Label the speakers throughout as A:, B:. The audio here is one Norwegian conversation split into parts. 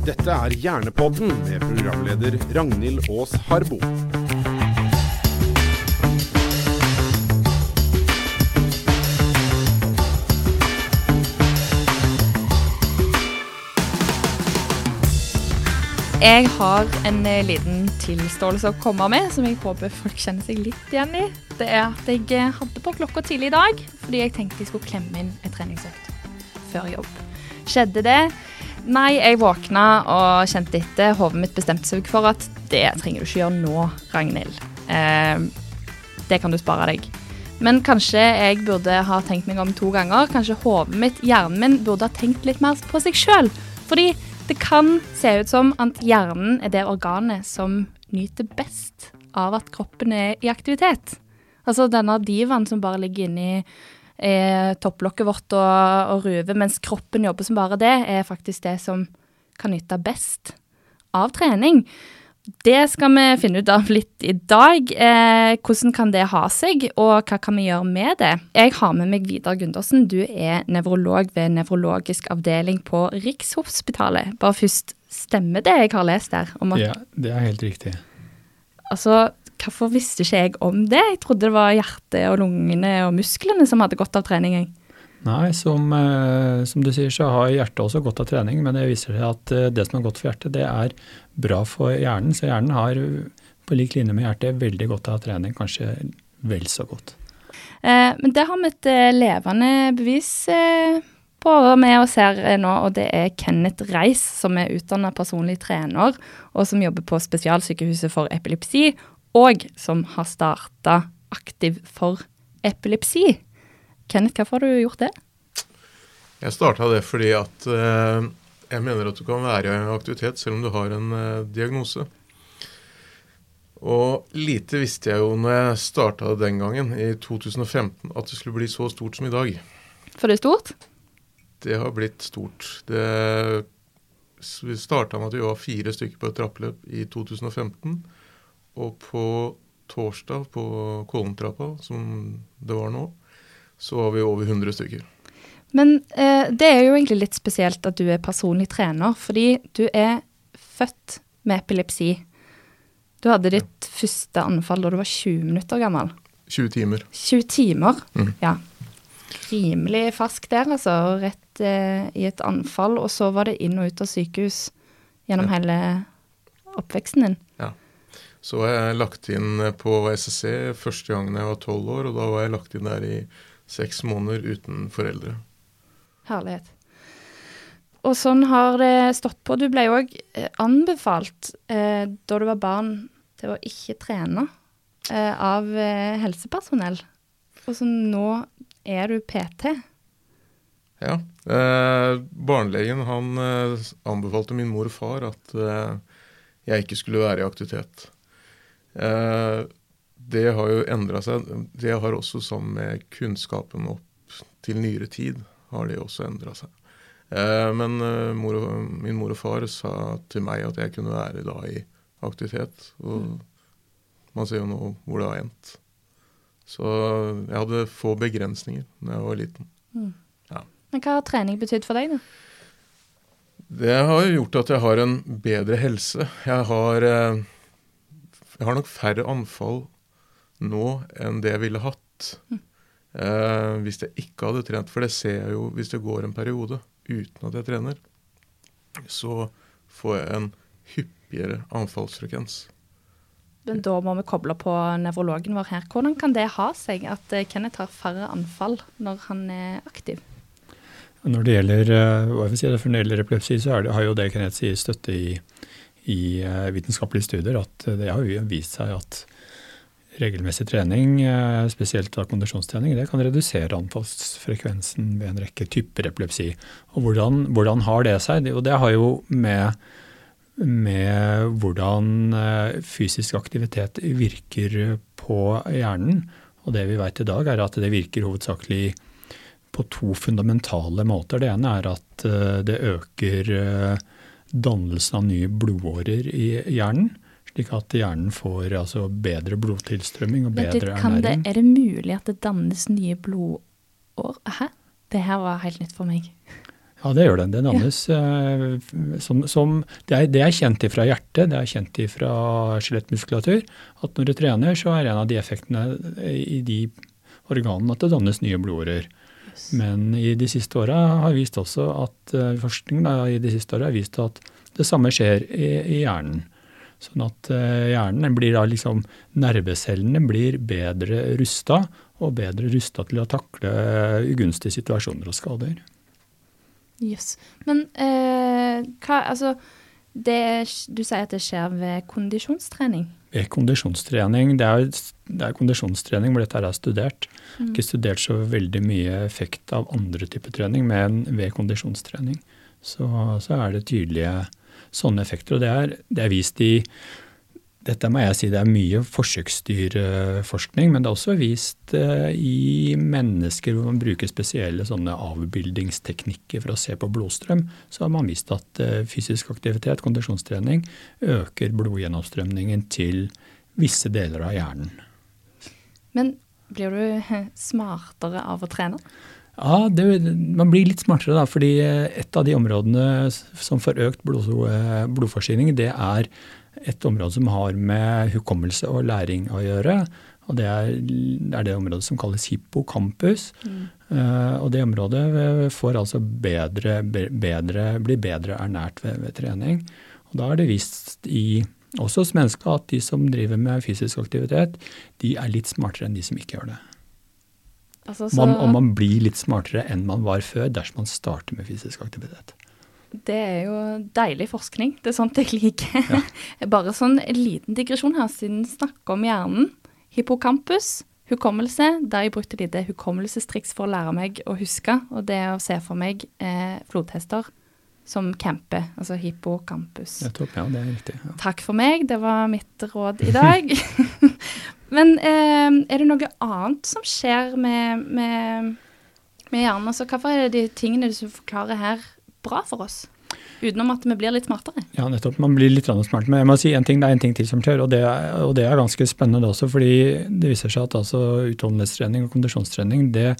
A: Dette er Hjernepodden med programleder Ragnhild Aas Harbo.
B: Jeg har en eh, liten tilståelse å komme med, som jeg håper folk kjenner seg litt igjen i. Det er at jeg eh, hadde på klokka tidlig i dag, fordi jeg tenkte jeg skulle klemme inn en treningsøkt før jobb. Skjedde det? Nei, jeg våkna og kjente etter. Hodet mitt bestemte seg for at det trenger du ikke gjøre nå, Ragnhild. Eh, det kan du spare deg. Men kanskje jeg burde ha tenkt meg om to ganger. Kanskje hodet mitt, hjernen min, burde ha tenkt litt mer på seg sjøl. Fordi det kan se ut som at hjernen er det organet som nyter best av at kroppen er i aktivitet. Altså denne divaen som bare ligger inni eh, topplokket vårt og, og ruve, mens kroppen jobber som bare det, er faktisk det som kan nyte best av trening. Det skal vi finne ut av litt i dag. Eh, hvordan kan det ha seg, og hva kan vi gjøre med det? Jeg har med meg Vidar Gundersen. Du er nevrolog ved nevrologisk avdeling på Rikshospitalet. Bare først, stemmer det jeg har lest der?
C: Ja, det er helt riktig.
B: Altså, hvorfor visste ikke jeg om det? Jeg trodde det var hjertet og lungene og musklene som hadde godt av trening.
C: Nei, som, eh, som, du sier så har hjertet også godt av trening, men det viser seg at eh, det som er godt for hjertet, det er bra for hjernen. Så hjernen har på lik linje med hjertet veldig godt av trening, kanskje vel så godt.
B: Eh, men det har vi et eh, levende bevis eh, på med oss her nå, og det er Kenneth Reis, som er utdanna personlig trener, og som jobber på spesialsykehuset for epilepsi, og som har starta Aktiv for epilepsi. Kenneth, hvorfor har du gjort det?
D: Jeg starta det fordi at eh, jeg mener at du kan være i aktivitet selv om du har en eh, diagnose. Og lite visste jeg jo når jeg starta den gangen, i 2015, at det skulle bli så stort som i dag.
B: For det er stort?
D: Det har blitt stort. Det vi starta med at vi var fire stykker på et trappeløp i 2015. Og på torsdag på Kollentrappa, som det var nå, så var vi over 100 stykker.
B: Men eh, det er jo egentlig litt spesielt at du er personlig trener, fordi du er født med epilepsi. Du hadde ditt ja. første anfall da du var 20 minutter gammel.
D: 20 timer.
B: 20 timer,
D: mm.
B: ja. Rimelig fersk der, altså. Rett eh, i et anfall. Og så var det inn og ut av sykehus gjennom ja. hele oppveksten din.
D: Ja. Så var jeg lagt inn på SSC første gangen jeg var tolv år, og da var jeg lagt inn der i seks måneder uten foreldre.
B: Herlighet. Og sånn har det stått på. Du ble òg eh, anbefalt eh, da du var barn til å ikke trene eh, av eh, helsepersonell. Og så nå er du PT.
D: Ja. Eh, barnelegen han eh, anbefalte min mor og far at jeg ikke skulle være i aktivitet. Det har jo endra seg. Det har også sammen med kunnskapen opp til nyere tid har det også endra seg. Eh, men uh, mor og, min mor og far sa til meg at jeg kunne være da i aktivitet. Og mm. man ser jo nå hvor det har endt. Så jeg hadde få begrensninger da jeg var liten.
B: Mm. Ja. Men hva har trening betydd for deg, da?
D: Det har gjort at jeg har en bedre helse. Jeg har, uh, jeg har nok færre anfall nå enn det jeg ville hatt. Mm. Uh, hvis jeg ikke hadde trent, for det ser jeg jo hvis det går en periode uten at jeg trener, så får jeg en hyppigere anfallsfrekvens.
B: Men da må vi koble på nevrologen vår her. Hvordan kan det ha seg at eh, Kenneth har færre anfall når han er aktiv?
C: Når det gjelder, hva jeg vil si, når det gjelder epilepsi, så det, har jo det Kenneth sier støtte i, i uh, vitenskapelige studier. At det har vist seg at regelmessig trening, eh, spesielt da kondisjonstrening, det kan redusere anfallsfrekvensen ved en rekke typer epilepsi. Og hvordan, hvordan har det seg? Og det har jo med, med hvordan eh, fysisk aktivitet virker på hjernen. Og det vi vet i dag, er at det virker hovedsakelig på to fundamentale måter. Det ene er at eh, det øker dannelsen av nye blodårer i hjernen slik at hjernen får altså, bedre blodtilstrømming og bedre du, ernæring.
B: Det, er det mulig at det dannes nye blodår? Hæ? Det her var helt nytt for meg.
C: Ja, det gjør det. Det dannes ja. som, som det, er, det er kjent fra hjertet, det er kjent fra skjelettmuskulatur, at når du trener, så er en av de effektene i de organene at det dannes nye blodårer. Men i de siste åra har vist også at uh, forskning da, i de siste har vist at det samme skjer i, i hjernen. Sånn at uh, hjernen blir da liksom Nervecellene blir bedre rusta, og bedre rusta til å takle ugunstige situasjoner og skader.
B: Jøss. Yes. Men eh, hva Altså, det, du sier at det skjer ved kondisjonstrening?
C: Ved kondisjonstrening. Det er, det er kondisjonstrening hvor dette er studert. Mm. Ikke studert så veldig mye effekt av andre typer trening, men ved kondisjonstrening så, så er det tydelige sånne effekter. Og det er, det er vist i dette må jeg si det er mye forsøksdyrforskning, men det er også vist eh, i mennesker hvor man bruker spesielle sånne avbildingsteknikker for å se på blodstrøm. Så har man vist at eh, fysisk aktivitet, kondisjonstrening, øker blodgjennomstrømningen til visse deler av hjernen.
B: Men blir du smartere av å trene?
C: Ja, det, man blir litt smartere, da. Fordi et av de områdene som får økt blod, blodforsyning, det er et område som har med hukommelse og læring å gjøre. Og det er, det er det området som kalles hippocampus. Mm. Uh, og det området får altså bedre, bedre, blir bedre ernært ved, ved, trening. Og da er det vist i, også hos mennesker at de som driver med fysisk aktivitet, de er litt smartere enn de som ikke gjør det. Altså, så... man, og man blir litt smartere enn man var før dersom man starter med fysisk aktivitet.
B: Det er jo deilig forskning. Det er sånt jeg liker. Ja. Bare sånn en liten digresjon her, siden vi snakker om hjernen. Hippocampus, hukommelse. Der jeg brukte lite hukommelsestriks for å lære meg å huske. Og det å se for meg eh, flodhester som camper, altså hippocampus.
C: Nettopp, ja, det er riktig. Ja.
B: Takk for meg, det var mitt råd i dag. Men eh, er det noe annet som skjer med, med, med hjernen? Altså, hva er de tingene du forklarer her, bra for oss. Utenom at vi blir litt smartere.
C: Ja, nettopp. Man blir litt smart. Men jeg må si en ting, det er en ting til som skjer, og det er, og det er ganske spennende også. Fordi det viser seg at altså utholdenhetstrening og kondisjonstrening det,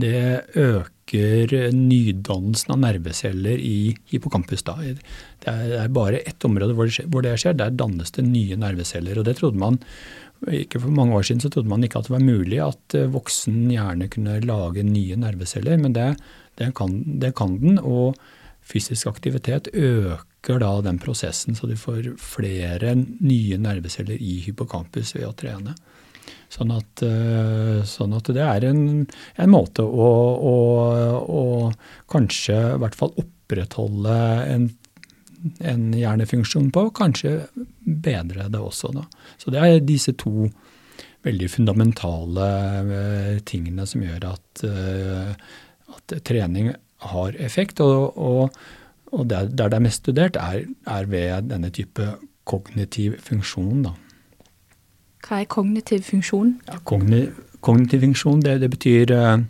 C: det øker nydannelsen av nerveceller i hippocampus. Da. Det er bare ett område hvor det, skjer, hvor det skjer. Der dannes det nye nerveceller. og det trodde man ikke For mange år siden så trodde man ikke at det var mulig at voksen hjerne kunne lage nye nerveceller, men det, det, kan, det kan den. Og fysisk aktivitet øker da den prosessen, så du får flere nye nerveceller i hypokampus ved å trene. Sånn at, eh, sånn at det er en, en måte å, å, å, kanskje i hvert fall opprettholde en en hjernefunksjon på, og kanskje bedre det også. Da. Så det er disse to veldig fundamentale uh, tingene som gjør at, uh, at, trening har effekt. Og, og, og der, der, det er mest studert, er, er, ved denne type kognitiv funksjon. Da.
B: Hva er kognitiv funksjon?
C: Ja, kognitiv, kognitiv funksjon, det, det betyr eh,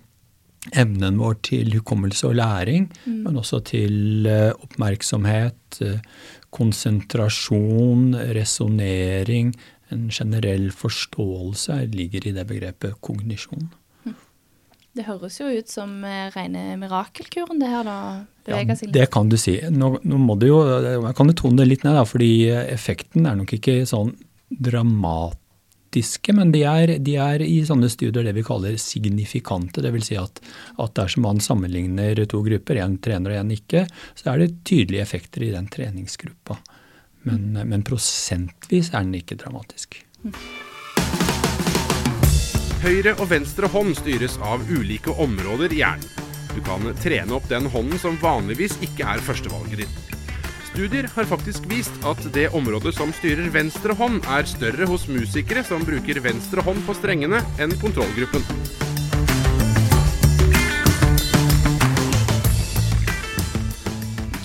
C: evnen vår til hukommelse og læring, mm. men også til eh, oppmerksomhet, uh, konsentrasjon, resonnering. En generell forståelse ligger i det begrepet kognisjon.
B: Mm. Det høres jo ut som uh, rene mirakelkuren, det her, da? Ja,
C: det kan du si. Nå, nå må du jo, Jeg kan jo tone det litt ned, da, fordi effekten er nok ikke sånn dramatiske, men de er, de er, i sånne studier det vi kaller signifikante. Dvs. Si at, at dersom man sammenligner to grupper, én trener og én ikke, så er det tydelige effekter i den treningsgruppa. Men, men prosentvis er den ikke dramatisk.
A: Høyre og venstre hånd styres av ulike områder i hjernen. Du kan trene opp den hånden som vanligvis ikke er førstevalget ditt. Studier har faktisk vist at det området som styrer venstre hånd, er større hos musikere som bruker venstre hånd på strengene, enn kontrollgruppen.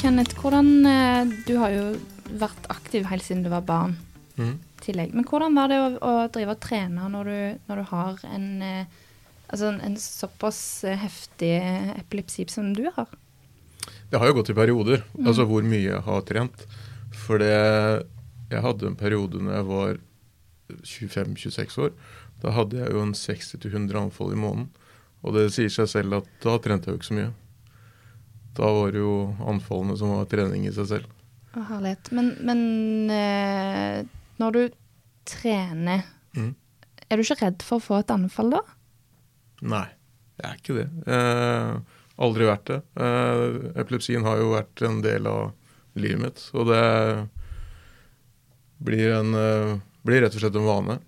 B: Kenneth, hvordan eh, Du har jo vært aktiv helt siden du var barn. Mm. Tillegg. Men hvordan var det å, å drive og trene når du, når du har en, eh, altså en, en såpass heftig epilepsi som du har?
D: Det har jo gått i perioder, mm. altså hvor mye jeg har trent. For det Jeg hadde en periode når jeg var 25-26 år. Da hadde jeg jo en 60-100 anfall i måneden. Og det sier seg selv at da trente jeg jo ikke så mye. Da var det jo anfallene som var trening i seg selv.
B: Å, herlighet. Men, men eh, når du trener,
D: Mm.
B: er du ikke redd for å få et anfall da?
D: Nei, jeg er ikke det. Eh, aldri vært det. Eh, epilepsien har jo vært en del av livet mitt, og det blir, en, eh, blir rett og slett en vane.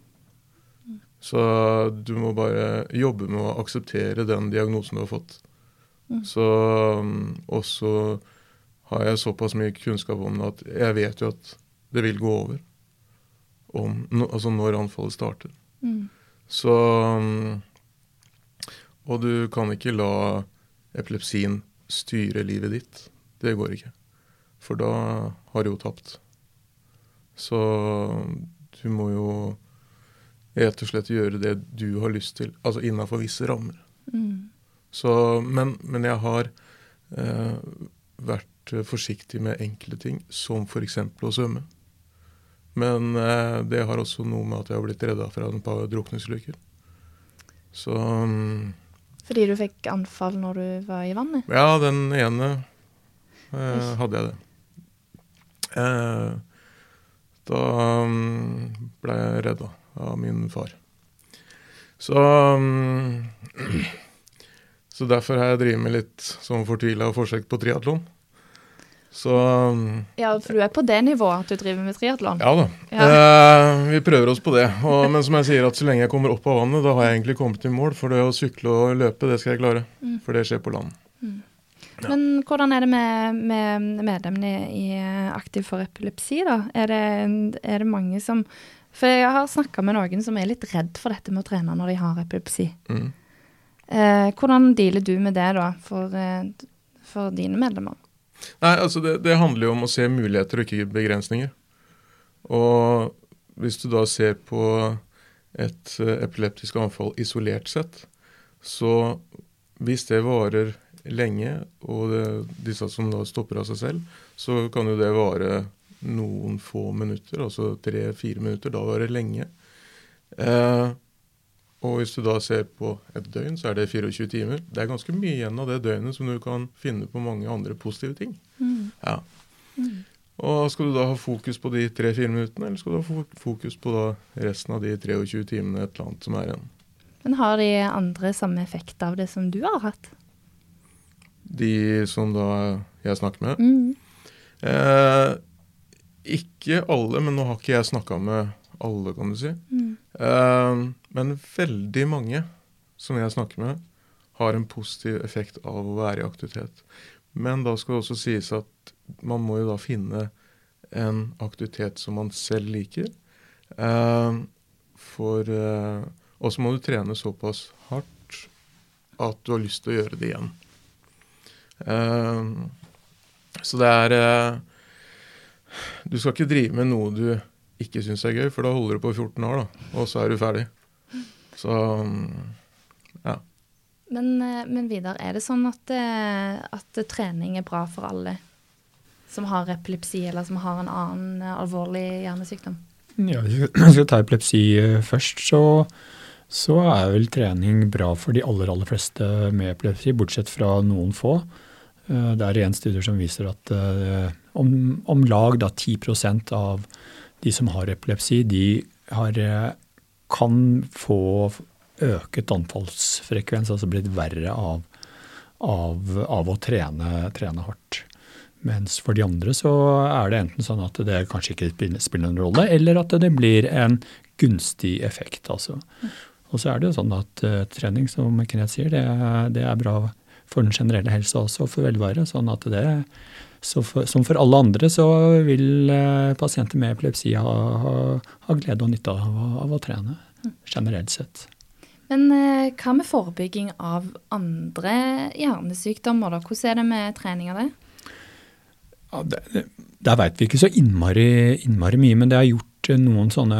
D: Så du må bare jobbe med å akseptere den diagnosen du har fått.
B: Mm.
D: Så, mm, og så har jeg såpass mye kunnskap om det at jeg vet jo at det vil gå over. Om, altså når anfallet starter.
B: Mm.
D: Så mm, Og du kan ikke la epilepsien styre livet ditt. Det går ikke. For da har du jo tapt. Så du må jo rett og slett gjøre det du har lyst til, altså innafor visse rammer.
B: Mm.
D: Så, men, men jeg har eh, vært forsiktig med enkle ting, som f.eks. å svømme. Men eh, det har også noe med at jeg har blitt redda fra et par drukningsulykker. Så mm,
B: Fordi du fikk anfall når du var i vannet?
D: ja, den ene eh, hadde jeg det. Eh, da mm, ble jeg redda av min far. Så mm, Så derfor har jeg drevet med litt sånn fortvila forsøk på triatlon. Så mm,
B: Ja, for du er på det nivået at du driver med triatlon?
D: ja da.
B: Ja.
D: Eh, vi prøver oss på det. Og, men som jeg sier, at så lenge jeg kommer opp av vannet, da har jeg egentlig kommet i mål. For det å sykle og løpe, det skal jeg klare.
B: Mm.
D: For det skjer på land. Ja.
B: Men hvordan er det med, med medlemmene i eh, Aktiv for epilepsi, da? Er det, er det mange som For jeg har snakka med noen som er litt redd for dette med å trene når de har epilepsi.
D: Mm.
B: Eh, hvordan dealer du med det, da, for, eh, for dine medlemmer?
D: Nei, altså det, det handler jo om å se muligheter og ikke begrensninger. Og hvis du da ser på et eh, epileptisk anfall isolert sett, så hvis det varer lenge, og det, disse som da stopper av seg selv, så kan jo det vare noen få minutter, altså tre-fire minutter. Da varer det lenge. Eh, og hvis du da ser på et døgn, så er det 24 timer. Det er ganske mye igjen av det døgnet som du kan finne på mange andre positive ting.
B: Mm.
D: Ja.
B: Mm.
D: Og skal du da ha fokus på de tre-fire minuttene, eller skal du ha fokus på da resten av de 23 timene et eller annet som er igjen?
B: Men har de andre samme effekt av det som du har hatt?
D: De som da jeg snakker med?
B: Mm.
D: Eh, ikke alle, men nå har ikke jeg snakka med alle, kan du si.
B: Mm.
D: Eh, men veldig mange som jeg snakker med, har en positiv effekt av å være i aktivitet. Men da skal det også sies at man må jo da finne en aktivitet som man selv liker. Eh, for eh, Og så må du trene såpass hardt at du har lyst til å gjøre det igjen. Eh, så det er eh, Du skal ikke drive med noe du ikke syns er gøy, for da holder du på i 14 år, da, og så er du ferdig. Så ja.
B: Men, eh, men Vidar, er det sånn at, eh, at trening er bra for alle som har epilepsi, eller som har en annen eh, alvorlig hjernesykdom?
C: Ja, hvis vi skal ta epilepsi først, så, så er vel trening bra for de aller, aller fleste med epilepsi, bortsett fra noen få. Eh, Det er en studier som viser at om, om lag da 10% av de som har epilepsi, de har, kan få øket anfallsfrekvens, altså blitt verre av, av, av å trene, trene hardt. Mens for de andre så er det enten sånn at det kanskje ikke spiller, noen rolle, eller at det blir en gunstig effekt. altså. Og så er det jo sånn at uh, trening, som Kenneth sier, det, det er bra for den generelle helsa også, og for velvære. sånn at det, for, Som for alle andre så vil eh, pasienter med epilepsi ha, ha, ha glede og nytte av, av å trene, generelt sett.
B: Men eh, hva med forebygging av andre hjernesykdommer, da? Hvordan er det med trening av det?
C: Ja, det, der veit vi ikke så innmari, innmari mye, men det er gjort eh, noen sånne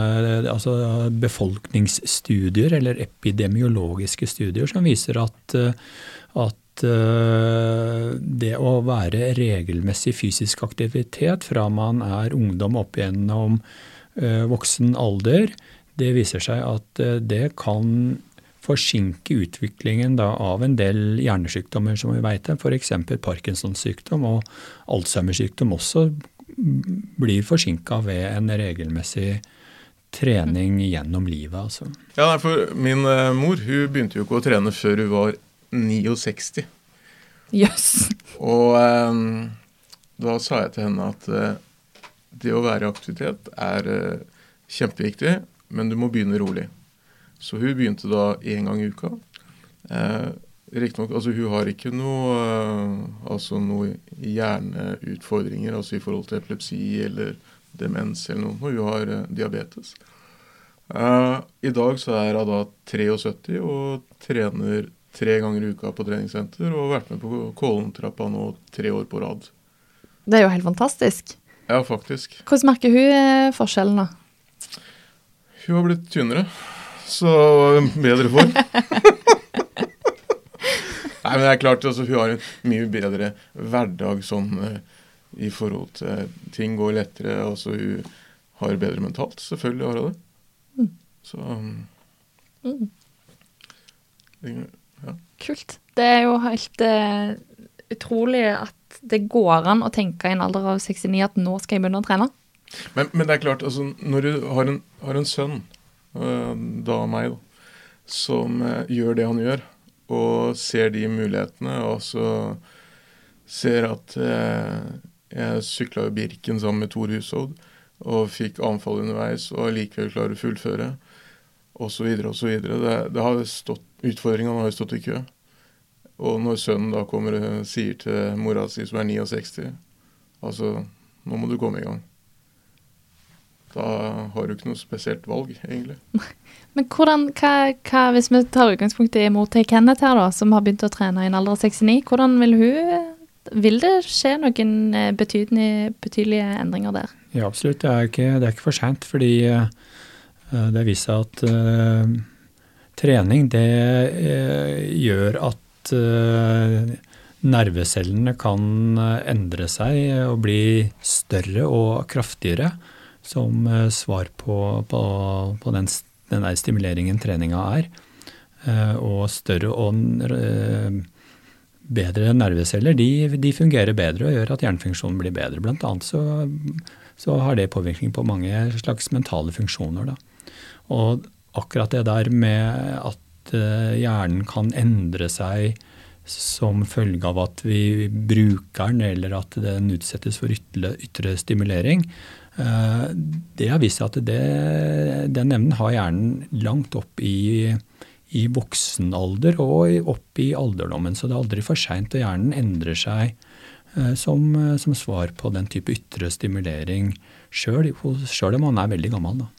C: altså befolkningsstudier, eller epidemiologiske studier, som viser at, eh, eh, det å være regelmessig fysisk aktivitet fra man er ungdom opp gjennom eh, voksen alder, det viser seg at eh, det kan forsinke utviklingen av en del hjernesykdommer, som vi vet er. F.eks. Parkinsons sykdom og Alzheimers sykdom også blir forsinka ved en regelmessig trening gjennom livet. altså.
D: Ja, for Min mor hun begynte jo ikke å trene før hun var 69.
B: Jøss.
D: Yes. Og um, da sa jeg til henne at uh, det å være i aktivitet er uh, kjempeviktig, men du må begynne rolig. Så hun begynte da én gang i uka. Uh, Riktignok, altså hun har ikke noe, uh, altså noe hjerneutfordringer altså i forhold til epilepsi eller demens eller noe. Hun har diabetes. I dag så er hun da 73 og trener tre ganger i uka på treningssenter og vært med på Kålentrappa nå tre år på rad.
B: Det er jo helt fantastisk.
D: Ja, faktisk.
B: Hvordan merker hun forskjellen, da?
D: Hun har blitt tynnere, så bedre form. Nei, men det er klart, altså, Hun har en mye bedre hverdag sånn uh, i forhold til Ting går lettere. altså Hun har bedre mentalt. Selvfølgelig har hun det. Mm. Så um, mm.
B: Ja. Kult. Det er jo helt uh, utrolig at det går an å tenke i en alder av 69 at nå skal jeg begynne å trene.
D: Men, men det er klart, altså, når du har en, har en sønn, uh, da meg, da, som gjør det han gjør, og ser de mulighetene. Og så ser at jeg sykla i Birken sammen med Tor Hushovd og fikk anfall underveis og likevel klarer å fullføre. Så videre. Det, det har stått, utfordringene har jo stått i kø. Og når sønnen da kommer og sier til mora si, som er 69, altså nå må du komme i gang. Da har du ikke noe spesielt valg, egentlig.
B: Men hvordan, hva, hva, hvis vi tar utgangspunkt i mor til Kenneth her, da, som har begynt å trene i en alder av 69, hvordan vil hun Vil det skje noen betydelige, betydelige endringer der?
C: Ja, absolutt. Det er ikke, det er ikke for seint. Fordi uh, det viser seg at uh, trening det uh, gjør at nervecellene kan endre seg og bli større og kraftigere som svar på, på, på den den stimuleringen treninga er. Eh, og større og eh, bedre nerveceller de, de, fungerer bedre og gjør at hjernefunksjonen blir bedre. Blant annet så, så har det påvirkning på mange slags mentale funksjoner. Da. Og akkurat det der med at eh, hjernen kan endre seg som følge av at vi bruker den, eller at den utsettes for ytre, ytre stimulering, Eh, det har vist seg at det, den evnen har hjernen langt opp i, i voksen alder og opp i alderdommen. Så det er aldri for seint, og hjernen endrer seg eh, som, som, svar på den type ytre stimulering sjøl, om man er veldig gammel. Da.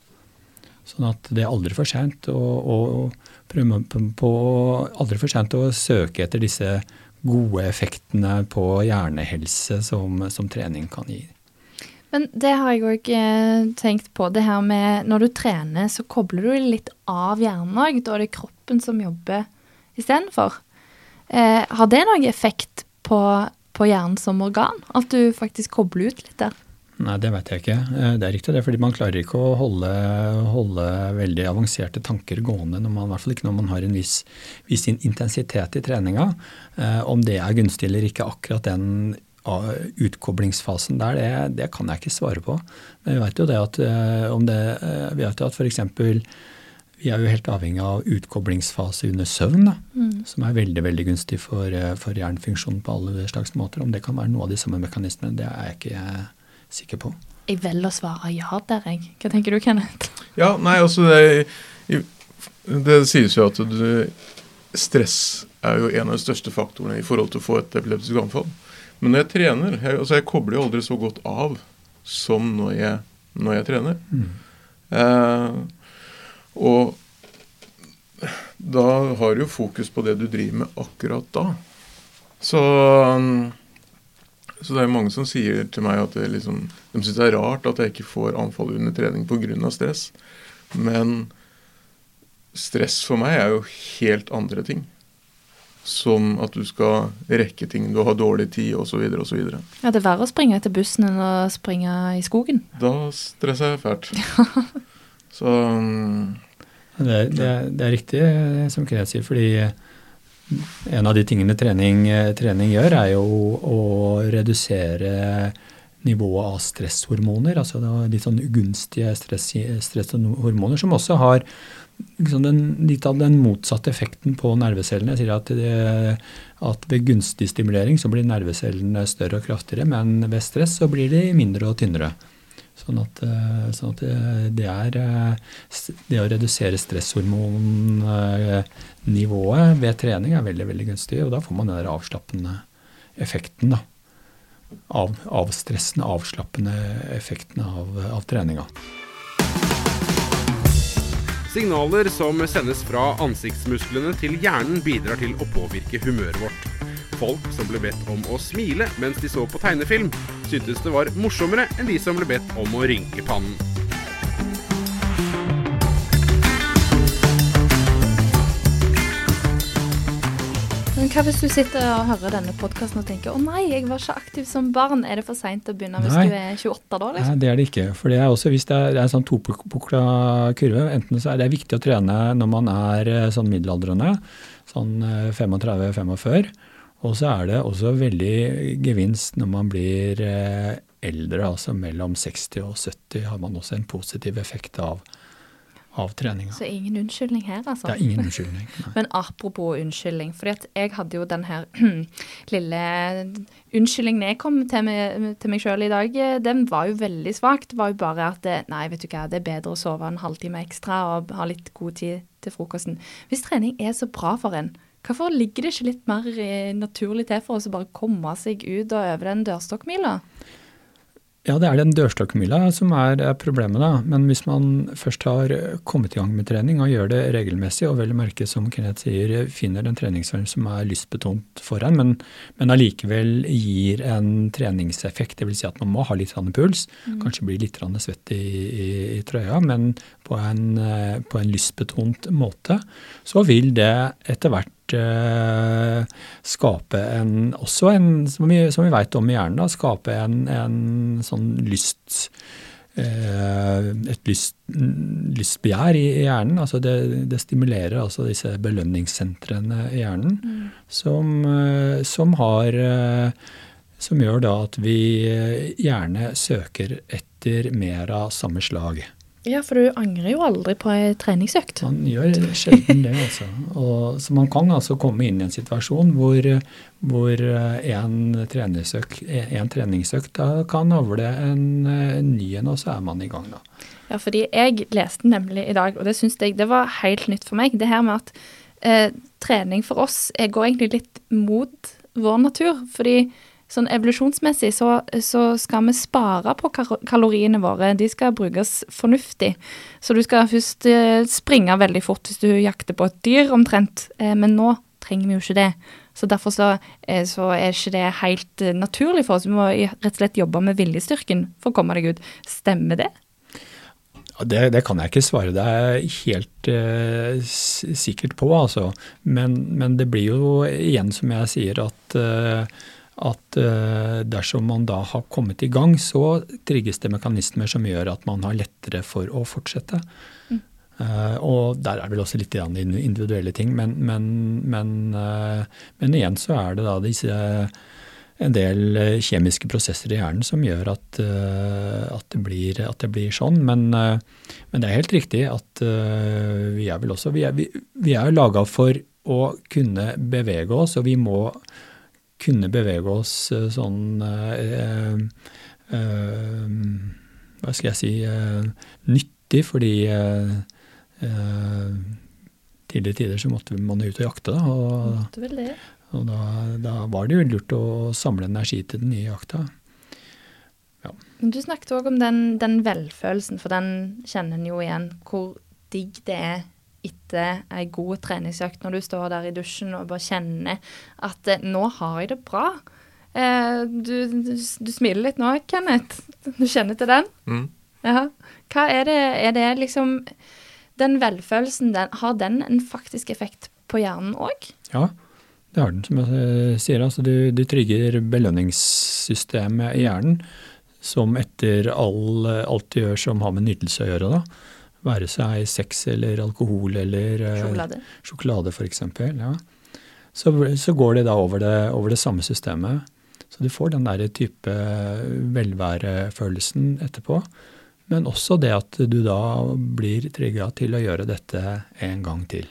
C: Sånn at det er aldri for seint å, sent å søke etter disse gode effektene på hjernehelse som, som trening kan gi.
B: Men det har jeg òg eh, tenkt på. Det her med når du trener, så kobler du litt av hjernen òg. Da er det kroppen som jobber istedenfor. Eh, har det noen effekt på, på, hjernen som organ? At du faktisk kobler ut litt der?
C: Nei, det vet jeg ikke. Eh, det er riktig det, fordi man klarer ikke å holde, holde veldig avanserte tanker gående, når man, i hvert fall ikke når man har en viss, viss intensitet i treninga. Eh, om det er gunstig eller ikke akkurat den utkoblingsfasen der, det, det, kan jeg ikke svare på. Men vi vet jo det at eh, om det, vi vet jo at f.eks. Vi er jo helt avhengig av utkoblingsfase under søvn, da, mm. som er veldig veldig gunstig for, for hjernefunksjonen på alle slags måter. Om det kan være noe av de samme mekanismene, det er jeg ikke sikker på.
B: Jeg velger å svare ja der, jeg. Hva tenker du, Kenneth?
D: Ja, nei, altså det, det sies jo at du, stress er jo en av de største faktorene i forhold til å få et epileptisk anfall. Men når jeg trener jeg, altså jeg kobler jo aldri så godt av som når jeg, når jeg trener. Mm. Eh, og da har du jo fokus på det du driver med akkurat da. Så, så det er mange som sier til meg at liksom, de syns det er rart at jeg ikke får anfall under trening pga. stress. Men stress for meg er jo helt andre ting som at du skal rekke ting, du har dårlig tid osv. osv.
B: Ja, det er verre å springe etter bussen enn å springe i skogen.
D: Da stresser jeg fælt. så
C: um... Det, det, det er riktig som Kenneth sier, fordi en av de tingene trening, trening, gjør, er jo å redusere nivået av stresshormoner. Altså litt sånn ugunstige stress, stresshormoner som også har liksom den, litt av den motsatte effekten på nervecellene. Jeg sier at, det, at ved gunstig stimulering så blir nervecellene større og kraftigere, men ved stress så blir de mindre og tynnere. Sånn at, eh, sånn at det, er eh, Det å redusere stresshormonnivået ved trening er veldig veldig gunstig, og da får man den der avslappende effekten. da. Av, avstressende, avslappende effekten av, av treninga.
A: Signaler som sendes fra ansiktsmusklene til hjernen, bidrar til å påvirke humøret vårt. Folk som ble bedt om å smile mens de så på tegnefilm, syntes det var morsommere enn de som ble bedt om å rynke pannen.
B: Men hva hvis du sitter og hører denne podkasten og tenker å nei, jeg var ikke aktiv som barn. Er det for seint å begynne hvis nei. du er 28 da?
C: Liksom? Nei, det er det ikke. For det er også hvis det er, det er en sånn topukla kurve, enten så er det viktig å trene når man er eh, sånn middelaldrende, sånn 35-45, eh, og så er det også veldig gevinst når man blir eh, eldre, altså mellom 60 og 70 har man også en positiv effekt av, av treninga.
B: Så ingen unnskyldning her, altså?
C: Det er ingen unnskyldning.
B: Nei. Men apropos unnskyldning, for jeg hadde jo den her lille unnskyldningen jeg kom til meg, til meg sjøl i dag, den var jo veldig svak. Det var jo bare at det, nei, vet du hva, det er bedre å sove en halvtime ekstra og ha litt god tid til frokosten. Hvis trening er så bra for en, Hvorfor ligger det ikke litt mer eh, naturlig til for oss å bare komme seg ut og over den dørstokkmila?
C: Ja, det er den dørstokkmila som er problemet, da. Men hvis man først har kommet i gang med trening og gjør det regelmessig, og vel merke, som Kenneth sier, finner en treningsform som er lystbetont for en, men, men allikevel gir en treningseffekt, dvs. Si at man må ha litt puls, mm. kanskje bli litt svett i, i, i, trøya, men på en, på en lystbetont måte, så vil det etter hvert skape en Også en, som vi, som vi veit om i hjernen, da, skape en, en sånn lyst uh, Et lyst, lystbegjær i, i, hjernen. altså det, det, stimulerer altså disse belønningssentrene i hjernen mm. som, uh, som, har Som gjør da at vi gjerne søker etter mer av samme slag.
B: Ja, for du angrer jo aldri på ei treningsøkt.
C: Man gjør sjelden det, altså. Og, så man kan altså komme inn i en situasjon hvor, hvor en, treningsøkt, en treningsøkt kan avle en, en ny en, og så er man i gang, da.
B: Ja, fordi jeg leste nemlig i dag, og det syns jeg det var helt nytt for meg, det her med at eh, trening for oss går egentlig litt mot vår natur. fordi sånn evolusjonsmessig så, så, skal vi spare på kaloriene våre. De skal brukes fornuftig. Så du skal først eh, springe veldig fort hvis du jakter på et dyr, omtrent. Eh, men nå trenger vi jo ikke det. Så derfor så, eh, så er ikke det helt naturlig for oss. Vi må rett og slett jobbe med viljestyrken for å komme deg ut. Stemmer det?
C: Det, det, kan jeg ikke svare deg helt eh, sikkert på, altså. Men, men, det blir jo igjen, som jeg sier, at uh, at eh, dersom man da har kommet i gang, så trigges det mekanismer som gjør at man har lettere for å fortsette. Mm. Uh, og der er vel også litt individuelle ting, men, men, men, uh, men, igjen så er det da disse en del kjemiske prosesser i hjernen som gjør at, uh, at, det, blir, at det, blir, sånn. Men, det er helt riktig at vi er vel også Vi er, vi, vi er laga for å kunne bevege oss, og vi må kunne bevege oss eh, sånn eh, eh, Hva skal jeg si nyttig, fordi tidligere tider så måtte man ut og jakte. Da, og,
B: det.
C: og da, da, var det jo lurt å samle energi til den nye jakta.
B: Ja. Du snakket òg om den, den, velfølelsen, for den kjenner en jo igjen. Hvor digg det er etter ei god treningsøkt, når du står der i dusjen og bare kjenner at eh, 'nå har jeg det bra'. Eh, du, du, du, smiler litt nå, Kenneth. Du kjenner til den? Mm. Ja. Hva er det Er det liksom Den velfølelsen, den, har den en faktisk effekt på hjernen òg?
C: Ja, det har den, som jeg sier. Altså, du, du trygger belønningssystemet i hjernen, som etter all, alt du gjør som har med nytelse å gjøre, da Være seg sex eller alkohol eller eh,
B: Sjokolade.
C: sjokolade f.eks. Ja. Så, så går de da over det, over det samme systemet. Så du får den der type velværefølelsen etterpå. Men også det at du da blir trigga til å gjøre dette en gang til.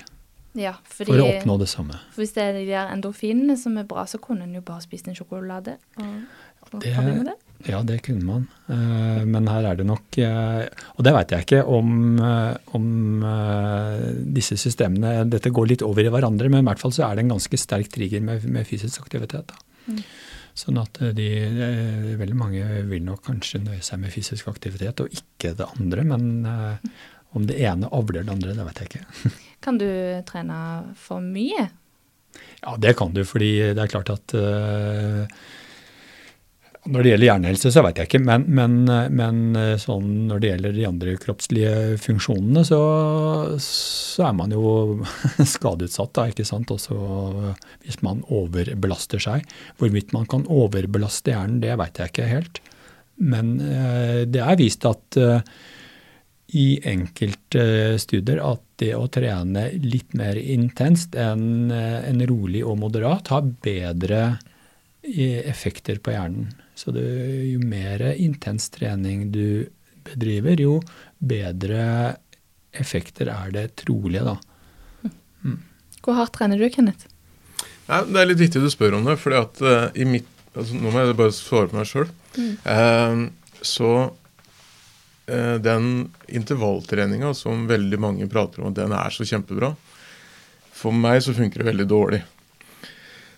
B: Ja, fordi,
C: For å oppnå det samme.
B: for hvis det er de der endorfinene som er bra, så kunne en jo bare spist en sjokolade. Og, og
C: det-
B: det.
C: Ja, det kunne man. Eh, Men her er det nok eh, Og det veit jeg ikke om, eh, om disse systemene Dette går litt over i hverandre, men i hvert fall så er det en ganske sterk trigger med, med fysisk aktivitet.
B: Mm.
C: Sånn at de, veldig mange vil nok kanskje nøye seg med fysisk aktivitet og ikke det andre. Men om det ene avler det andre, det vet jeg ikke.
B: Kan du trene for mye?
C: Ja, det kan du, fordi det er klart at Når det gjelder hjernehelse, så vet jeg ikke, men, men, men øh, sånn når det gjelder de andre kroppslige funksjonene, så, så er man jo skadeutsatt, da, ikke sant. Også hvis man overbelaster seg. Hvorvidt man kan overbelaste hjernen, det vet jeg ikke helt. Men øh, det er vist at øh, i enkelte studier at det å trene litt mer intenst enn eh, en rolig og moderat har bedre eh, effekter på hjernen. Så det, jo mer intens trening du bedriver, jo bedre effekter er det trolige, da.
B: Hvor hardt trener du, Kenneth?
D: Ja, det er litt viktig du spør om det, fordi at eh, i mitt altså, Nå må jeg bare svare på meg sjøl. så uh, den intervalltreninga som veldig mange prater om, den er så kjempebra. For meg så funker det veldig dårlig.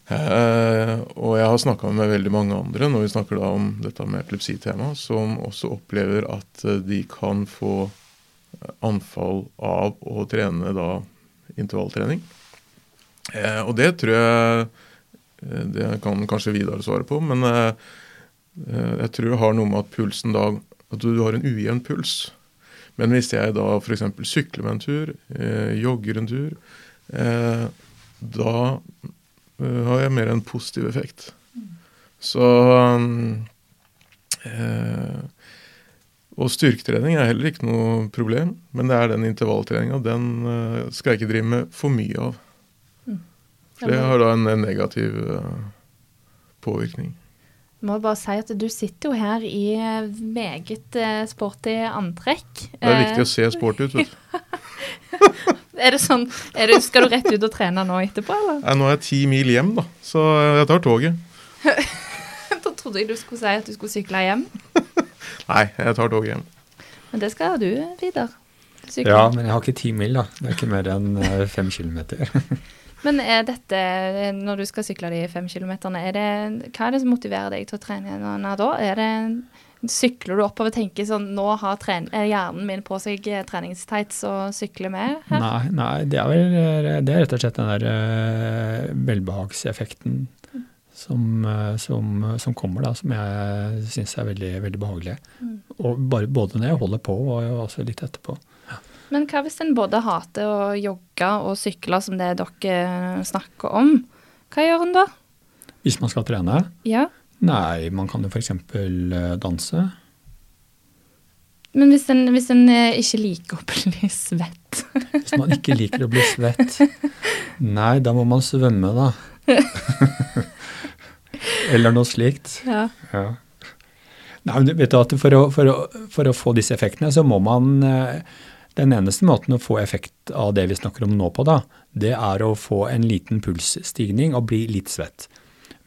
D: Eh, og jeg har snakka med veldig mange andre når vi snakker da om dette med epilepsitema, som også opplever at eh, de kan få eh, anfall av å trene da intervalltrening. Eh, og det tror jeg Det kan kanskje Vidar svare på, men eh, jeg tror det har noe med at pulsen da At du har en ujevn puls. Men hvis jeg da f.eks. sykler med en tur, jogger en tur, da har jeg mer en positiv effekt. Så mm, eh, Og styrketrening er heller ikke noe problem, men det er den intervalltreninga. Den eh, skal jeg ikke drive med for mye av. For det har da en negativ eh, påvirkning.
B: Jeg må bare si at du sitter jo her i eh, meget eh, sporty antrekk.
D: Det er viktig å se sport ut. vet du.
B: Er det sånn, er det, Skal du rett ut og trene nå etterpå, eller?
D: Ja, Nå er jeg ti mil hjem, da, så jeg tar toget.
B: Da trodde jeg du skulle si at du skulle sykle hjem.
D: Nei, jeg tar toget hjem.
B: Men det skal du, Vidar. Sykle.
C: Ja, men jeg har ikke ti mil, da. Det er ikke mer enn eh, fem kilometer.
B: Men er dette, når du skal sykle de fem kilometerne, er det, hva er det som motiverer deg til å trene nå da? Er det, sykler du oppover og tenker sånn, nå har er hjernen min på seg treningstights og sykler med her?
C: Nei, nei det, er vel, det er rett og slett den der eh, velbehagseffekten som, eh, som, som kommer, da, som jeg syns er veldig, veldig behagelig. Og bare, både når jeg holder på, og også litt etterpå.
B: Men hva hvis en både hater å jogge og sykle, som det dere snakker om? Hva gjør en da?
C: Hvis man skal trene?
B: Ja,
C: Nei, man kan jo f.eks. danse.
B: men hvis en, hvis en eh, ikke liker å bli svett
C: Hvis man ikke liker å bli svett. Nei, da må man svømme, da. Eller noe slikt.
B: ja.
C: Ja. Nei, du vet at for å, for, å, for å få disse effektene, så må man eh, Den eneste måten å få effekt av det vi snakker om nå på, da, det er å få en liten pulsstigning og bli litt svett.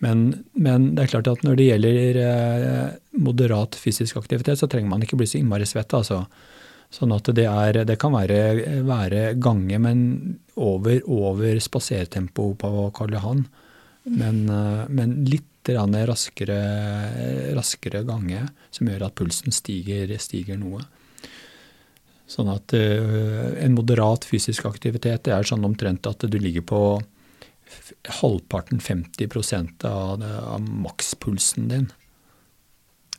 C: Men, men det er klart at når det gjelder eh, moderat fysisk aktivitet, så trenger man ikke bli så innmari svett. altså. Sånn at det, er, det kan være, være gange, men over, over spasertempo på Karl Johan. Men, eh, men litt raskere, raskere gange, som gjør at pulsen stiger, stiger noe. Sånn at eh, en moderat fysisk aktivitet det er sånn omtrent at du ligger på halvparten, 50 av, det- av makspulsen din.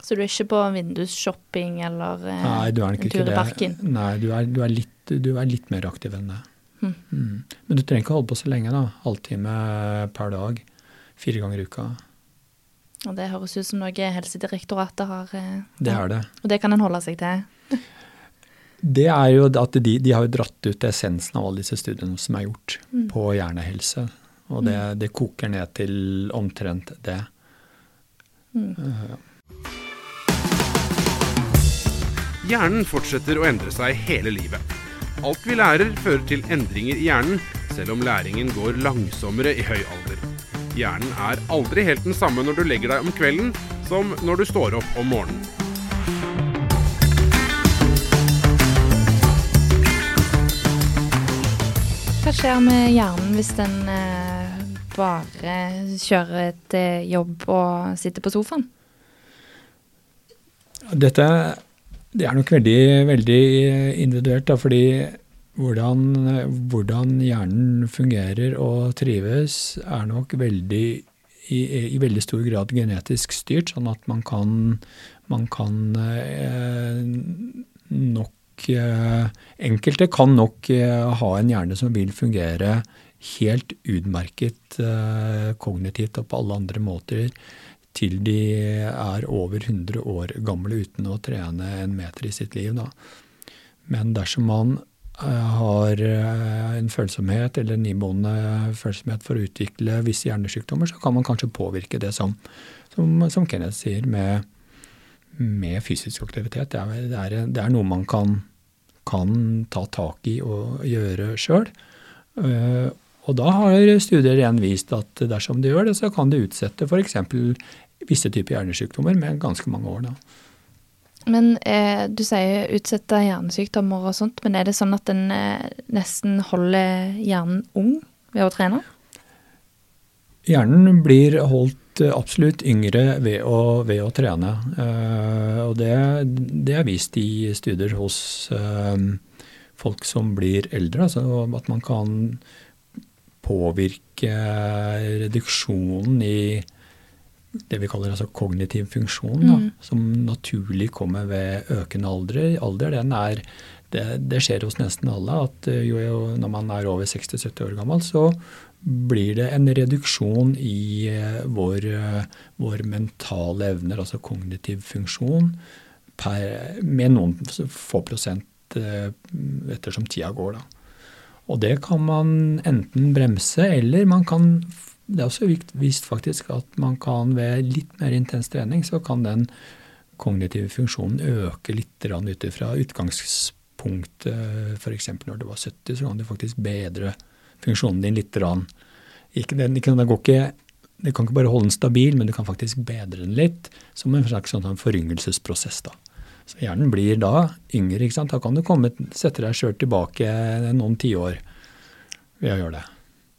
B: Så du er ikke på vindusshopping eller eh,
C: Nei, du er
B: en tur i parken?
C: Nei, du er, du, er litt, du er litt mer aktiv enn det.
B: Mm.
C: Mm. Men du trenger ikke holde på så lenge, da. Halvtime per dag. Fire ganger i uka.
B: Og det høres ut som noe Helsedirektoratet har eh,
C: Det er det.
B: Og det kan en holde seg til.
C: det er jo at de, de har dratt ut essensen av alle disse studiene som er gjort
B: Mm.
C: på hjernehelse. Og det, det koker ned til omtrent det.
B: Mm.
C: Eh,
A: Hjernen fortsetter å endre seg hele livet. Alt vi lærer, fører til endringer i hjernen, selv om læringen går langsommere i høy alder. Hjernen er aldri helt den samme når du legger deg om kvelden, som når du står opp om morgenen.
B: Hva skjer med hjernen hvis den eh, bare kjøre eh, jobb og sitte på sofaen?
C: Dette det er nok veldig, veldig individuelt, da, fordi hvordan, hvordan hjernen fungerer og trives, er nok veldig i, i veldig stor grad genetisk styrt, sånn at man kan, man kan eh, nok eh, Enkelte kan nok eh, ha en hjerne som vil fungere helt utmerket eh, kognitivt og på alle andre måter til de er over 100 år gamle uten å trene en meter i sitt liv. Da. Men dersom man eh, har eh, en følsomhet eller en iboende følsomhet for å utvikle visse hjernesykdommer, så kan man kanskje påvirke det som, som, som Kenneth sier, med, med fysisk aktivitet. Det er, det er, det er noe man kan, kan ta tak i og gjøre sjøl. Og da har studier igjen vist at dersom de gjør det, så kan det utsette f.eks. visse typer hjernesykdommer med ganske mange år. Da.
B: Men eh, du sier utsette hjernesykdommer og sånt, men er det sånn at den eh, nesten holder hjernen ung ved å trene?
C: Hjernen blir holdt eh, absolutt yngre ved å, ved å trene. Eh, og det, det, er vist i studier hos eh, folk som blir eldre. Altså at man kan påvirke reduksjonen i det vi kaller altså kognitiv funksjon, da,
B: Mm.
C: som naturlig kommer ved økende alder. alder den er, det, det skjer hos nesten alle at eh, jo, jo, når man er over 60-70 år gammel, så blir det en reduksjon i eh, vår, eh, vår mentale evner, altså kognitiv funksjon, per, med noen få prosent ettersom tida går. Da. Og det kan man enten bremse, eller man kan Det er også vist faktisk at man kan ved litt mer intens trening, så kan den kognitive funksjonen øke litt ut ifra utgangspunktet. F.eks. når du var 70, så kan du faktisk bedre funksjonen din litt. Ikke, det, ikke, det går ikke, du kan ikke bare holde den stabil, men du kan faktisk bedre den litt, som en slags sånn foryngelsesprosess. da. Så hjernen blir da yngre. ikke sant? Da kan du komme, sette deg sjøl tilbake noen tiår ved å gjøre det.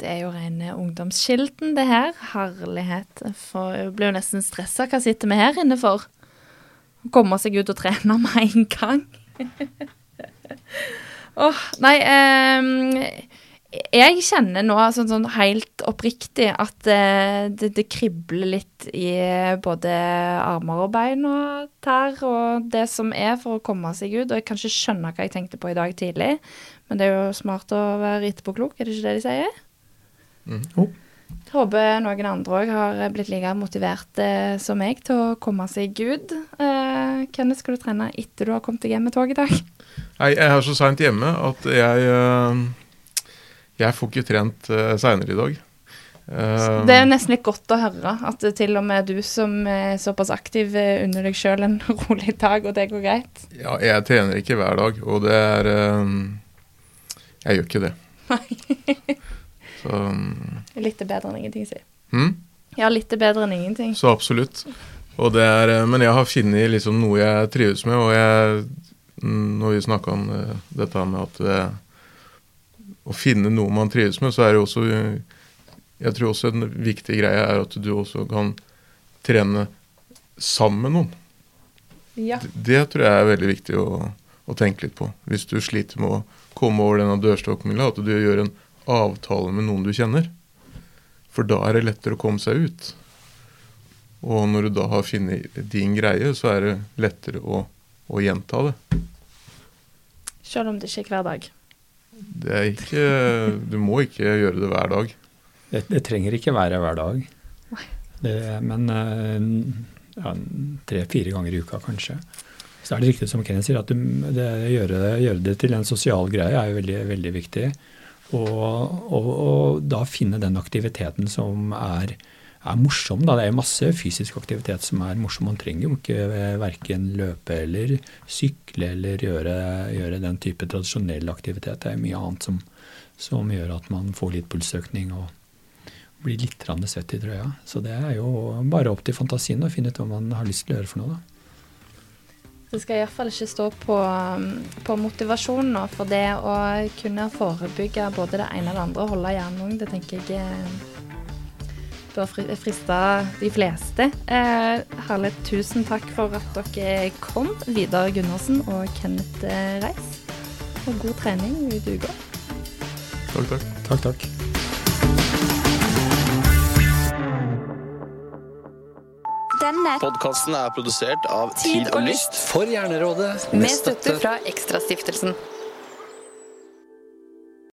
B: Det er jo rene ungdomskilden, det her. Herlighet. For jeg blir jo nesten stressa. Hva sitter vi her inne for? Å Komme seg ut og trene med en gang. Åh, nei eh, Jeg kjenner nå sånn, sånn helt oppriktig at eh, det, det kribler litt i både armer og bein og tær og det som er for å komme seg ut. Og jeg kan ikke skjønne hva jeg tenkte på i dag tidlig, men det er jo smart å være etterpåklok, er det ikke det de sier?
C: Jo.
B: Jeg håper noen andre òg har blitt like motivert eh, som meg til å komme seg ut. Eh, Kenneth, skal du trene etter du har kommet deg hjem med tog i dag?
D: Nei, jeg er så seint hjemme at jeg øh, Jeg får ikke trent uh, seinere i dag. Uh,
B: Det er nesten litt godt å høre at til og med du som er såpass aktiv, under unner deg sjøl en rolig dag, og det går greit.
D: Ja, jeg trener ikke hver dag, og det er uh, Jeg gjør ikke det. Så, um,
B: Litt er bedre enn ingenting, si.
D: Hmm?
B: Ja, litt er bedre enn ingenting.
D: så absolutt. Og det er, men jeg har funnet liksom noe jeg trives med, og jeg mm, Når vi snakka om dette med at å finne noe man trives med, så er det også øh, Jeg tror også en viktig greie er at du også kan trene sammen med noen.
B: Ja.
D: Det, det tror jeg er veldig viktig å, å tenke litt på. Hvis du sliter med å komme over denne dørstokkmila, at du gjør en avtale med noen du kjenner. For da er det lettere å komme seg ut. Og når du da har funnet din greie, så er det lettere å, å gjenta det.
B: Selv om det ikke er hver dag.
D: Det er ikke, du må ikke gjøre det hver dag.
C: Det, det trenger ikke være hver dag. Det, men eh, ja, tre-fire ganger i uka, kanskje. Så er det riktig som Kenneth sier, at det, det, gjøre, det, gjøre, det, til en sosial greie er jo veldig, veldig viktig. Og, og, og, da finne den aktiviteten som er, er morsom. Da. Det er masse fysisk aktivitet som er morsom. Man trenger jo ikke verken løpe eller sykle eller gjøre, gjøre, den type tradisjonell aktivitet. Det er mye annet som, som gjør at man får litt pulsøkning og blir litt svett i trøya. Så det er jo bare opp til fantasien å finne ut hva man har lyst til å gjøre for noe. da.
B: Det skal iallfall ikke stå på, på motivasjonen nå, for det å kunne forebygge både det ene og det andre, og holde hjernen ung, det tenker jeg eh, har friste de fleste. Eh, herlig. Tusen takk for at dere kom, Vidar Gundersen og Kenneth Reis. Og god trening i uka.
D: Takk, takk.
C: Takk, takk.
E: Denne podkasten er produsert av Tid og Lyst for Hjernerådet.
B: Med støtte fra Ekstrastiftelsen.